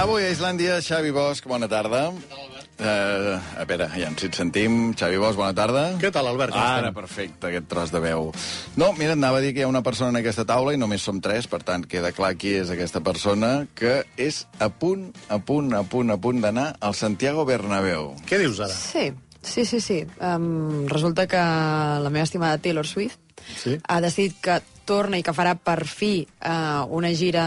Avui a Islàndia, Xavi Bosch, bona tarda. Uh, a veure, ja ens et sentim. Xavi Bosch, bona tarda. Què tal, Albert? Com Ara, perfecte, aquest tros de veu. No, mira, anava a dir que hi ha una persona en aquesta taula i només som tres, per tant, queda clar qui és aquesta persona, que és a punt, a punt, a punt, a punt d'anar al Santiago Bernabéu. Què dius ara? Sí, sí, sí, sí. Um, resulta que la meva estimada Taylor Swift Sí? ha decidit que torna i que farà per fi uh, una gira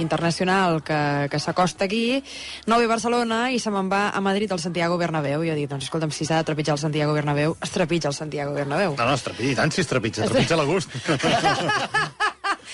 internacional que, que s'acosta aquí, no ve a Barcelona i se me'n va a Madrid al Santiago Bernabéu. I jo dic, doncs escolta'm, si s'ha de trepitjar el Santiago Bernabéu, es trepitja el Santiago Bernabéu. No, no, es trepitja, i tant si es trepitja, es trepitja a la gust.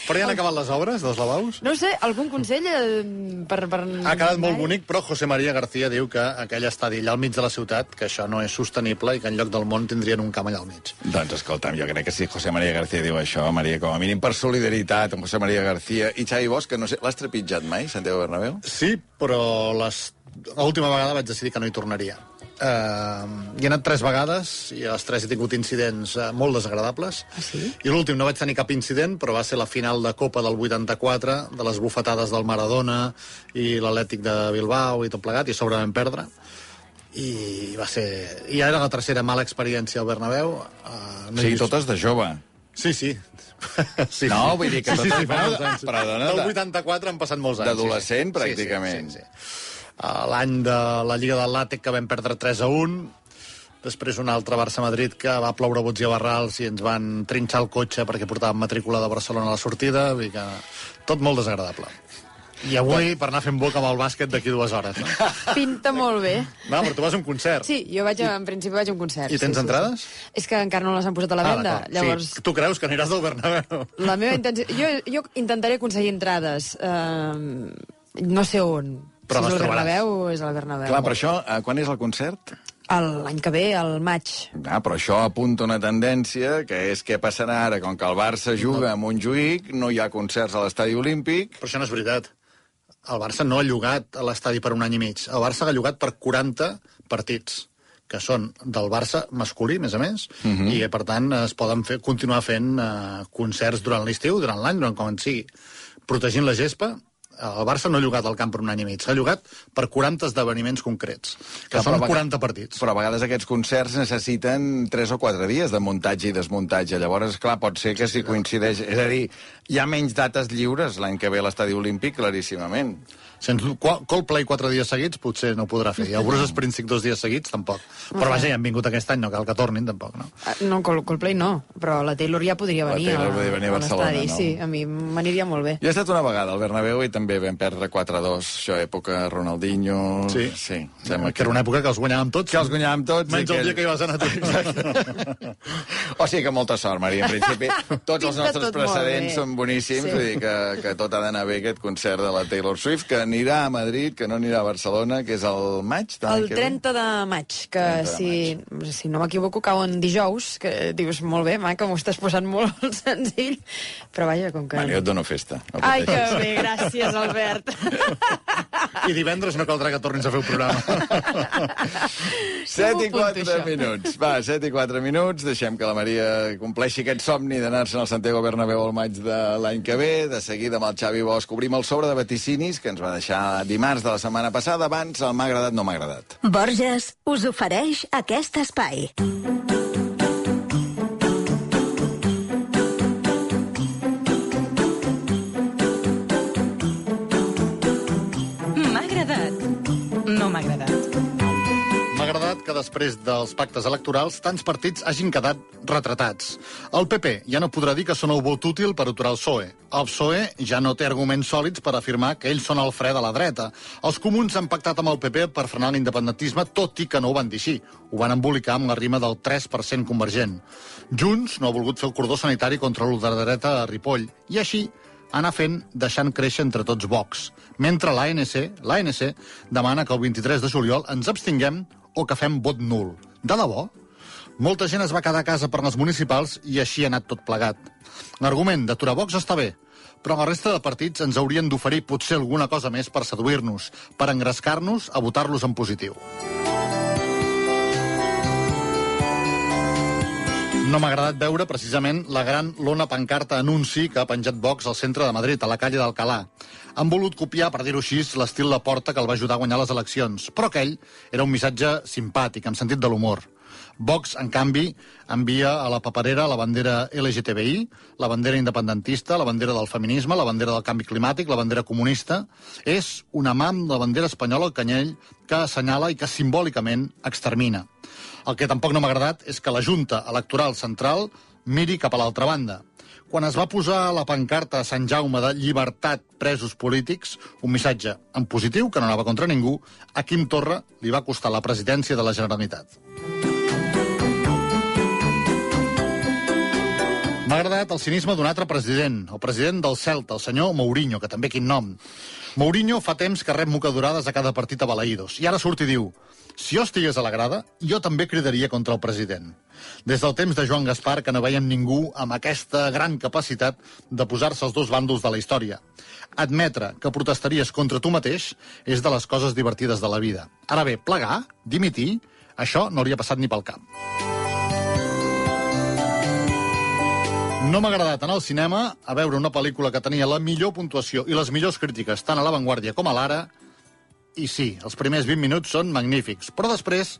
però ja han acabat les obres dels lavabos? No sé, algun consell eh, per, per... Ha quedat molt bonic, però José María García diu que aquell estadi allà al mig de la ciutat, que això no és sostenible i que en lloc del món tindrien un camp allà al mig. Doncs escolta'm, jo crec que si José María García diu això, Maria, com a mínim per solidaritat amb José María García i Xavi Bosch, que no sé, l'has trepitjat mai, Santiago Bernabéu? Sí, però les... l'última vegada vaig decidir que no hi tornaria. Uh, hi he anat tres vegades i a les tres he tingut incidents uh, molt desagradables. Ah, sí? I l'últim no vaig tenir cap incident, però va ser la final de Copa del 84, de les bufetades del Maradona i l'Atlètic de Bilbao i tot plegat, i a sobre vam perdre. I va ser... I era la tercera mala experiència al Bernabéu. Uh, O sigui, totes de jove. Sí, sí. sí No, sí. vull dir que sí, sí, sí, anys. Però, dona, Del de- 84 han passat molts anys. D'adolescent, sí, sí. pràcticament. Sí, sí, sí. Uh, L'any de la Lliga del Làtec que vam perdre 3 a 1, després un altre Barça-Madrid que va ploure bots i barrals i ens van trinxar el cotxe perquè portàvem matrícula de Barcelona a la sortida, vull que tot molt desagradable. I avui, per anar fent boca amb el bàsquet d'aquí dues hores, no? Pinta molt bé. No, però tu vas a un concert. Sí, jo vaig, a, en principi vaig a un concert. I tens sí, entrades? Sí. És que encara no les han posat a la venda. d'acord. Llavors, Sí, tu creus que aniràs del Bernabéu? la meva intenció... Jo, jo intentaré aconseguir entrades. Uh, no sé on. Però si les és trobaràs. Bernabéu és al Bernabéu. Clar, però això, eh, quan és el concert? El- L'any que ve, al maig. Ah, però això apunta una tendència, que és què passarà ara, com que el Barça juga a Montjuïc, no hi ha concerts a l'estadi olímpic, Però això no és veritat. El Barça no ha llogat a l'estadi per un any i mig. El Barça ha llogat per 40 partits que són del Barça masculí, a més a més, uh -huh. i per tant es poden fer, continuar fent uh, concerts durant l'estiu, durant l'any, durant com en sigui. Protegint la gespa, el Barça no ha llogat al camp per un any i mig, s'ha llogat per 40 esdeveniments concrets, que Clar, són però a vega- 40 partits. però a vegades aquests concerts necessiten 3 o 4 dies de muntatge i desmuntatge. Llavors, clar, pot ser que si coincideix... És a dir, hi ha menys dates lliures l'any que ve a l'estadi olímpic, claríssimament. Sens Coldplay quatre dies seguits potser no ho podrà fer, i el Bruce Springsteen dos dies seguits tampoc. Però vaja, ja han vingut aquest any, no cal que tornin tampoc, no? Ah, No, Col Coldplay no, però la Taylor ja podria La venir, Taylor podria venir a Barcelona, no? Sí, a mi m'aniria molt bé. Jo he estat una vegada al Bernabéu i també vam perdre 4-2, això, època Ronaldinho... Sí. Sí, sembla Que era una època que els guanyàvem tots. que els guanyàvem tots. Menys el dia que hi vas anar tu. O sigui que molta sort, Maria. En principi, tots els nostres precedents són boníssims, vull dir que, que tot ha d'anar bé aquest concert de la Taylor Swift, que anirà a Madrid, que no anirà a Barcelona, que és el maig El que ve. 30 de maig, que 30 de si, si no m'equivoco cau en dijous, que dius, molt bé, maca, m'ho estàs posant molt senzill, però vaja, com que... Bueno, jo et dono festa. No Ai, que bé, gràcies, Albert. I divendres no caldrà que tornis a fer un programa. 7 i Jo m'ho apunto, 4 això. minuts. Va, 7 i 4 minuts. Deixem que la Maria compleixi aquest somni d'anar-se'n al Santiago Bernabéu al maig de l'any que ve. De seguida amb el Xavi Bosch obrim el sobre de vaticinis que ens va deixar dimarts de la setmana passada. Abans el m'ha agradat, no m'ha agradat. Borges us ofereix aquest espai. M'ha després dels pactes electorals tants partits hagin quedat retratats. El PP ja no podrà dir que són el vot útil per aturar el PSOE. El PSOE ja no té arguments sòlids per afirmar que ells són el fre de la dreta. Els comuns han pactat amb el PP per frenar l'independentisme, tot i que no ho van dir així. Ho van embolicar amb la rima del 3% convergent. Junts no ha volgut fer el cordó sanitari contra l'ultradreta a Ripoll. I així anar fent, deixant créixer entre tots Vox. Mentre l'ANC, l'ANC demana que el 23 de juliol ens abstinguem o que fem vot nul. De debò? Molta gent es va quedar a casa per les municipals i així ha anat tot plegat. L'argument d'aturar Vox està bé, però la resta de partits ens haurien d'oferir potser alguna cosa més per seduir-nos, per engrescar-nos a votar-los en positiu. No m'ha agradat veure precisament la gran lona pancarta anunci que ha penjat Vox al centre de Madrid, a la calle d'Alcalà. Han volut copiar, per dir-ho així, l'estil de Porta que el va ajudar a guanyar les eleccions, però aquell era un missatge simpàtic, amb sentit de l'humor. Vox, en canvi, envia a la paperera la bandera LGTBI, la bandera independentista, la bandera del feminisme, la bandera del canvi climàtic, la bandera comunista. És una mam de la bandera espanyola al canyell que assenyala i que simbòlicament extermina. El que tampoc no m'ha agradat és que la Junta Electoral Central miri cap a l'altra banda. Quan es va posar la pancarta a Sant Jaume de llibertat presos polítics, un missatge en positiu, que no anava contra ningú, a Quim Torra li va costar la presidència de la Generalitat. M'ha agradat el cinisme d'un altre president, el president del Celta, el senyor Mourinho, que també quin nom. Mourinho fa temps que rep mocadurades a cada partit a Balaïdos, i ara surt i diu si jo estigués a la grada, jo també cridaria contra el president. Des del temps de Joan Gaspar que no veiem ningú amb aquesta gran capacitat de posar-se als dos bàndols de la història. Admetre que protestaries contra tu mateix és de les coses divertides de la vida. Ara bé, plegar, dimitir, això no hauria passat ni pel cap. No m'ha agradat anar al cinema a veure una pel·lícula que tenia la millor puntuació i les millors crítiques tant a La Vanguardia com a l'Ara, i sí, els primers 20 minuts són magnífics, però després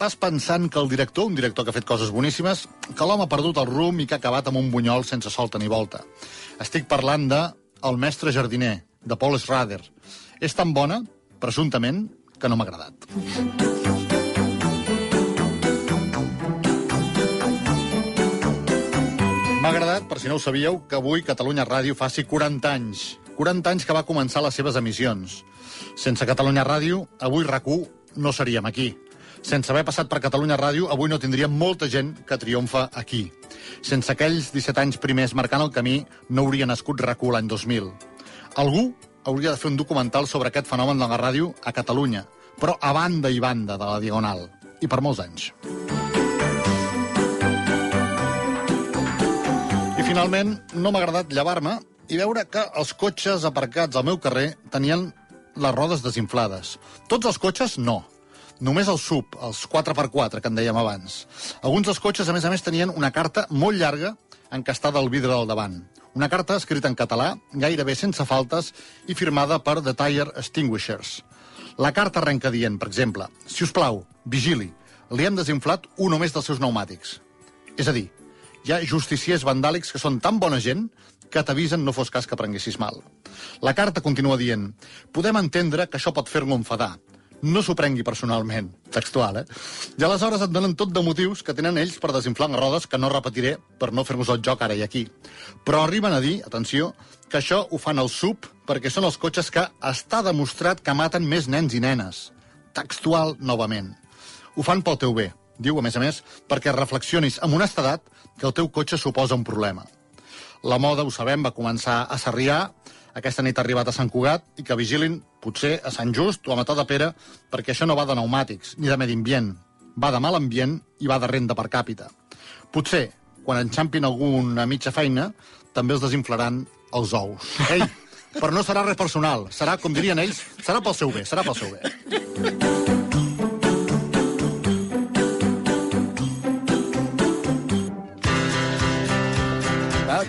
vas pensant que el director, un director que ha fet coses boníssimes, que l'home ha perdut el rum i que ha acabat amb un bunyol sense solta ni volta. Estic parlant de El mestre jardiner, de Paul Schrader. És tan bona, presumptament, que no m'ha agradat. M'ha agradat, per si no ho sabíeu, que avui Catalunya Ràdio faci 40 anys. 40 anys que va començar les seves emissions. Sense Catalunya Ràdio, avui rac no seríem aquí. Sense haver passat per Catalunya Ràdio, avui no tindríem molta gent que triomfa aquí. Sense aquells 17 anys primers marcant el camí, no hauria nascut rac l'any 2000. Algú hauria de fer un documental sobre aquest fenomen de la ràdio a Catalunya, però a banda i banda de la Diagonal, i per molts anys. I finalment, no m'ha agradat llevar-me i veure que els cotxes aparcats al meu carrer tenien les rodes desinflades. Tots els cotxes, no. Només el sub, els 4x4, que en dèiem abans. Alguns dels cotxes, a més a més, tenien una carta molt llarga encastada al vidre del davant. Una carta escrita en català, gairebé sense faltes, i firmada per The Tire Extinguishers. La carta arrenca dient, per exemple, si us plau, vigili, li hem desinflat un o més dels seus pneumàtics. És a dir, hi ha justiciers vandàlics que són tan bona gent que t'avisen no fos cas que prenguessis mal. La carta continua dient podem entendre que això pot fer-lo enfadar. No s'ho prengui personalment. Textual, eh? I aleshores et donen tot de motius que tenen ells per desinflar les rodes que no repetiré per no fer-vos el joc ara i aquí. Però arriben a dir, atenció, que això ho fan al sub perquè són els cotxes que està demostrat que maten més nens i nenes. Textual, novament. Ho fan pel teu bé. Diu, a més a més, perquè reflexionis amb honestedat que el teu cotxe suposa un problema. La moda, ho sabem, va començar a Sarrià, aquesta nit ha arribat a Sant Cugat i que vigilin, potser, a Sant Just o a Matà de Pere, perquè això no va de pneumàtics ni de medi ambient. Va de mal ambient i va de renda per càpita. Potser, quan enxampin alguna mitja feina, també els desinflaran els ous. Ei, però no serà res personal. Serà, com dirien ells, serà pel seu bé, serà pel seu bé.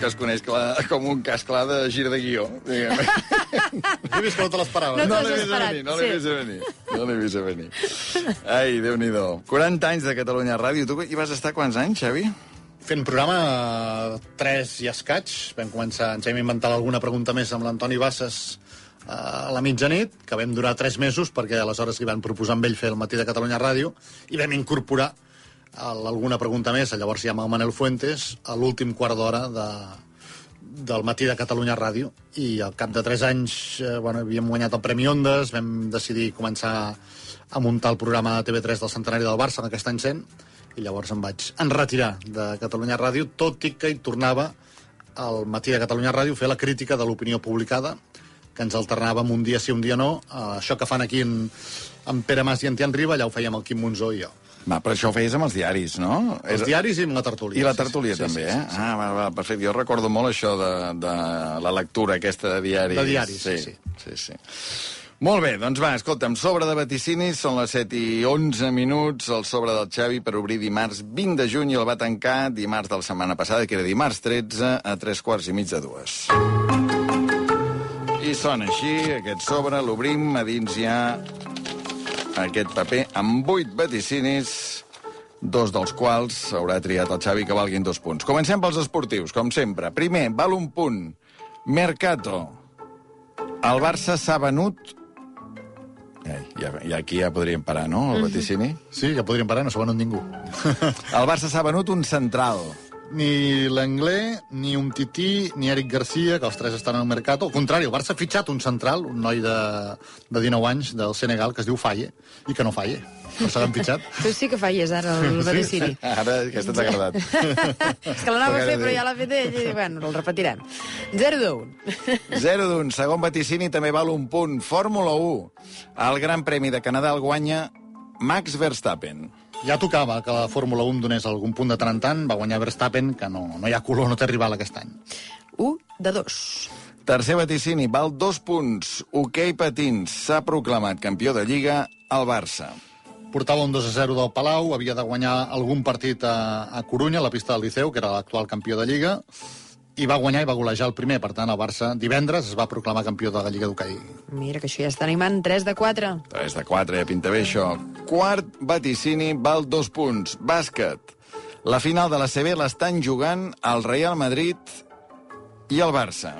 Que es coneix clar, com un cas clar de gir de guió. diguem. He vist que no te l'esperava. No No l'he vist venir, no sí. vist a venir. No l'he vist a venir. Ai, Déu-n'hi-do. 40 anys de Catalunya Ràdio. Tu hi vas estar quants anys, Xavi? Fent programa 3 i escaig. Vam començar, ens vam inventar alguna pregunta més amb l'Antoni Bassas eh, a la mitjanit, que vam durar 3 mesos, perquè aleshores li van proposar amb ell fer el matí de Catalunya Ràdio, i vam incorporar alguna pregunta més, llavors ja amb el Manel Fuentes, a l'últim quart d'hora de, del matí de Catalunya Ràdio i al cap de 3 anys eh, bueno, havíem guanyat el Premi Ondes, vam decidir començar a muntar el programa de TV3 del centenari del Barça en aquest any 100 i llavors em vaig enretirar de Catalunya Ràdio, tot i que hi tornava al matí de Catalunya Ràdio fer la crítica de l'opinió publicada que ens alternàvem un dia sí, un dia no. Uh, això que fan aquí en, en Pere Mas i en Tian Riba, allà ho fèiem el Quim Monzó i jo. Va, però això ho feies amb els diaris, no? Els diaris i amb la tertúlia. I la sí, sí, tertúlia sí, també, sí, eh? sí, sí. Ah, va, va, perfecte. Jo recordo molt això de, de la lectura aquesta de diaris. De diaris, sí, sí. sí, sí. Molt bé, doncs va, escolta'm, sobre de vaticinis, són les 7 i 11 minuts, el sobre del Xavi per obrir dimarts 20 de juny i el va tancar dimarts de la setmana passada, que era dimarts 13, a 3 quarts i mig de dues. I sona així, aquest sobre, l'obrim, a dins hi ha aquest paper amb 8 vaticinis, dos dels quals haurà triat el Xavi que valguin dos punts. Comencem pels esportius, com sempre. Primer, val un punt. Mercato. El Barça s'ha venut... Ai, ja, ja, aquí ja podríem parar, no, el vaticini? Sí, ja podríem parar, no s'ha venut ningú. El Barça s'ha venut un central. Ni l'Anglè, ni un Tití, ni Eric Garcia, que els tres estan al mercat. Al contrari, el Barça ha fitxat un central, un noi de, de 19 anys del Senegal, que es diu Faye, i que no falle. No se l'han fitxat. Tu sí que falles ara el vaticini. Ara aquesta t'ha agradat. És que l'anava a fer, però ja l'ha fet ell, i bueno, el repetirem. 0 de 1. 0 d'un. Segon vaticini també val un punt. Fórmula 1. El Gran Premi de Canadà el guanya Max Verstappen. Ja tocava que la Fórmula 1 donés algun punt de tant en tant, va guanyar Verstappen, que no, no hi ha color, no té rival aquest any. 1 de 2. Tercer vaticini, val dos punts. Hoquei patins. S'ha proclamat campió de Lliga al Barça. Portava un 2 a 0 del Palau, havia de guanyar algun partit a, a Corunya, a la pista del Liceu, que era l'actual campió de Lliga, i va guanyar i va golejar el primer. Per tant, el Barça divendres es va proclamar campió de la Lliga d'hoquei. Mira, que això ja està animant. 3 de 4. 3 de 4, ja pinta bé això. Quart vaticini, val dos punts. Bàsquet. La final de la CB l'estan jugant el Real Madrid i el Barça.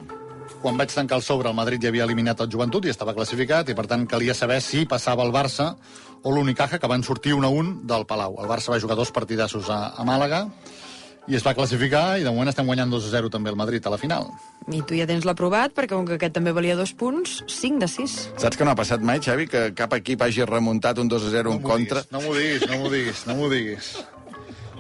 Quan vaig tancar el sobre, el Madrid ja havia eliminat el Joventut i estava classificat, i per tant calia saber si passava el Barça o l'Unicaja, que van sortir 1 a 1 del Palau. El Barça va jugar dos partidassos a, a Màlaga i es va classificar, i de moment estem guanyant 2 a 0 també el Madrid a la final. I tu ja tens l'aprovat, perquè com que aquest també valia dos punts, 5 de 6. Saps que no ha passat mai, Xavi, que cap equip hagi remuntat un 2 a 0 en contra? Diguis, no m'ho diguis, no m'ho diguis, no m'ho diguis.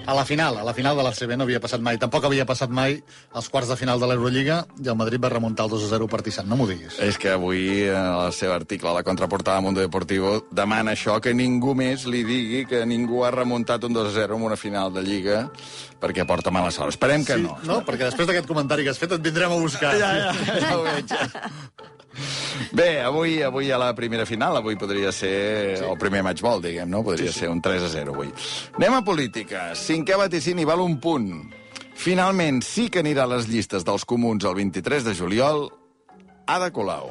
A la final, a la final de la CB no havia passat mai. Tampoc havia passat mai als quarts de final de l'Eurolliga i el Madrid va remuntar el 2 a 0 partissant. No m'ho diguis. És que avui, en el seu article a la contraportada de Mundo Deportivo, demana això, que ningú més li digui que ningú ha remuntat un 2 a 0 en una final de Lliga, perquè porta mala sort. Esperem que no. No, perquè després d'aquest comentari que has fet et vindrem a buscar. Ja, ja, ja ho veig. Bé, avui avui ha la primera final, avui podria ser sí. el primer match ball, diguem, no? Podria sí, sí. ser un 3 a 0 avui. Anem a política. Cinquè vaticini val un punt. Finalment, sí que anirà a les llistes dels comuns el 23 de juliol, Ada Colau.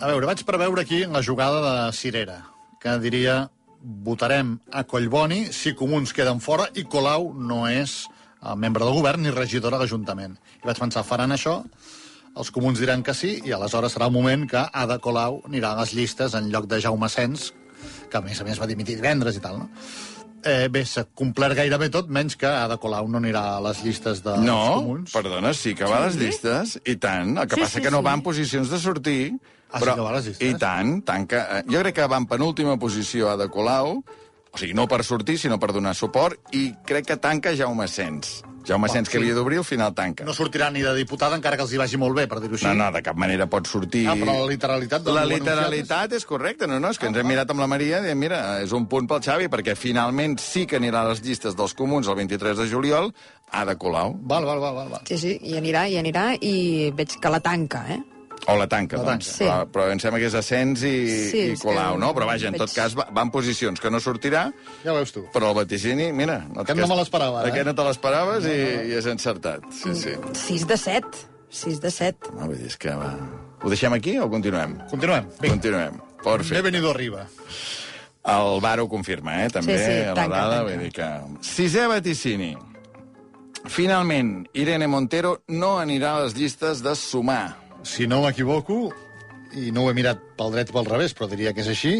A veure, vaig preveure aquí la jugada de Cirera, que diria votarem a Collboni si comuns queden fora i Colau no és eh, membre del govern ni regidora de l'Ajuntament. I vaig pensar, faran això, els comuns diran que sí, i aleshores serà el moment que Ada Colau anirà a les llistes en lloc de Jaume Sens, que a més a més va dimitir divendres i tal, no? Eh, bé, s'ha complert gairebé tot, menys que Ada Colau no anirà a les llistes dels No, comuns. perdona, sí que va a les llistes, i tant. El que Sí, passa sí, que no sí. va en posicions de sortir. Ah, sí que va a les llistes? I tant, tant que... eh, Jo crec que va en penúltima posició a de Colau, o sigui, no per sortir, sinó per donar suport, i crec que tanca Jaume Sens. Jaume Sens, que havia d'obrir, al final tanca. No sortirà ni de diputada, encara que els hi vagi molt bé, per dir-ho així. No, no, de cap manera pot sortir... Ah, però la literalitat del La literalitat és correcta, no, no, és que ens hem mirat amb la Maria i diem, mira, és un punt pel Xavi, perquè finalment sí que anirà a les llistes dels comuns el 23 de juliol, a de Colau. Val, val, val, val. val. Sí, sí, i anirà, i anirà, i veig que la tanca, eh? O la tanca, La doncs. tanca. Sí. Però, però em sembla que és Ascens i, Sí, i Colau, que no? Però vaja, en tot cas, va, va en posicions que no sortirà, Ja veus tu. però el vaticini, mira... Aquest no me l'esperava, eh? Aquest no te l'esperaves i, i és encertat. Sí, sí. 6 de 7. 6 de 7. No, vull dir, és que va... Ho deixem aquí o continuem? Continuem. Vinga. Continuem. He Perfecte. venido arriba. El bar ho confirma, eh, també, Sí, sí, a la tanca, dada. tanca. Vull dir que... Sisè vaticini. Finalment, Irene Montero no anirà a les llistes de sumar. Si no m'equivoco, i no ho he mirat pel dret i pel revés, però diria que és així,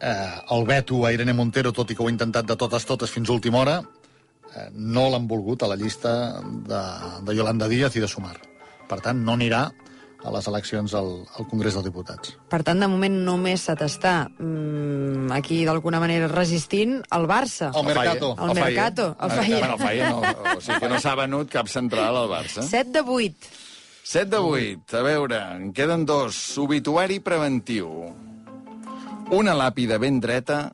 eh, el veto a Irene Montero, tot i que ho ha intentat de totes totes fins a última hora, eh, no l'han volgut a la llista de, de Yolanda Díaz i de Sumar. Per tant, no anirà a les eleccions al, al Congrés dels Diputats. Per tant, de moment només se t'està mm, aquí d'alguna manera resistint el Barça. El Mercato. El Mercato, el Faye. Bueno, el Faye no. O sigui que no s'ha venut cap central al Barça. 7 de 8. 7 de 8. A veure, en queden dos. Obituari preventiu. Una làpida ben dreta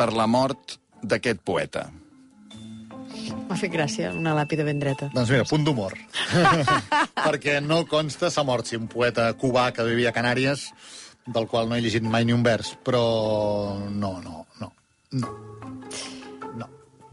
per la mort d'aquest poeta. M'ha fet gràcia, una làpida ben dreta. Doncs mira, punt d'humor. Perquè no consta, s'ha mort, si un poeta cubà que vivia a Canàries, del qual no he llegit mai ni un vers, però no, no, no, no.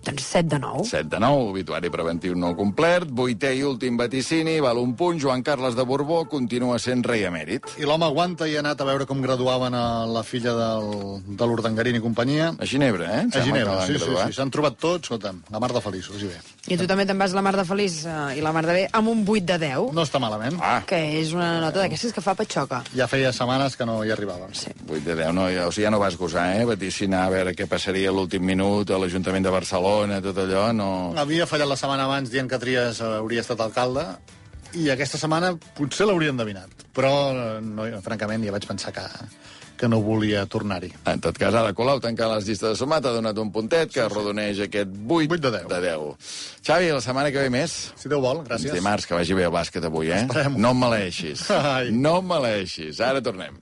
Doncs 7 de 9. 7 de 9, obituari preventiu no complert, vuitè i últim vaticini, val un punt, Joan Carles de Borbó continua sent rei emèrit. I l'home aguanta i ha anat a veure com graduaven a la filla del, de l'Urdangarín i companyia. A Ginebra, eh? A Ginebra, sí, sí, sí. S'han trobat tots, escolta'm, la mar de feliços, i bé. I tu també te'n vas la mar de feliç eh, i la mar de bé amb un 8 de 10, No està malament. Ah, que és una nota d'aquestes que fa patxoca. Ja feia setmanes que no hi arribàvem. Sí. 8 de 10, no, ja, o sigui, ja no vas gosar, eh? Vaticinar a veure què passaria l'últim minut a l'Ajuntament de Barcelona, tot allò, no... Havia fallat la setmana abans dient que Trias hauria estat alcalde i aquesta setmana potser l'hauria endevinat. Però, no, francament, ja vaig pensar que, que no volia tornar-hi. En tot cas, ara Colau tancant les llistes de sumat ha donat un puntet que arrodoneix aquest 8, Vuit de deu. de 10. Xavi, la setmana que ve més? Si Déu vol, gràcies. Dimarts, que vagi bé el bàsquet avui, eh? Esperem-ho. No em maleeixis. Ai. No em maleeixis. Ara tornem.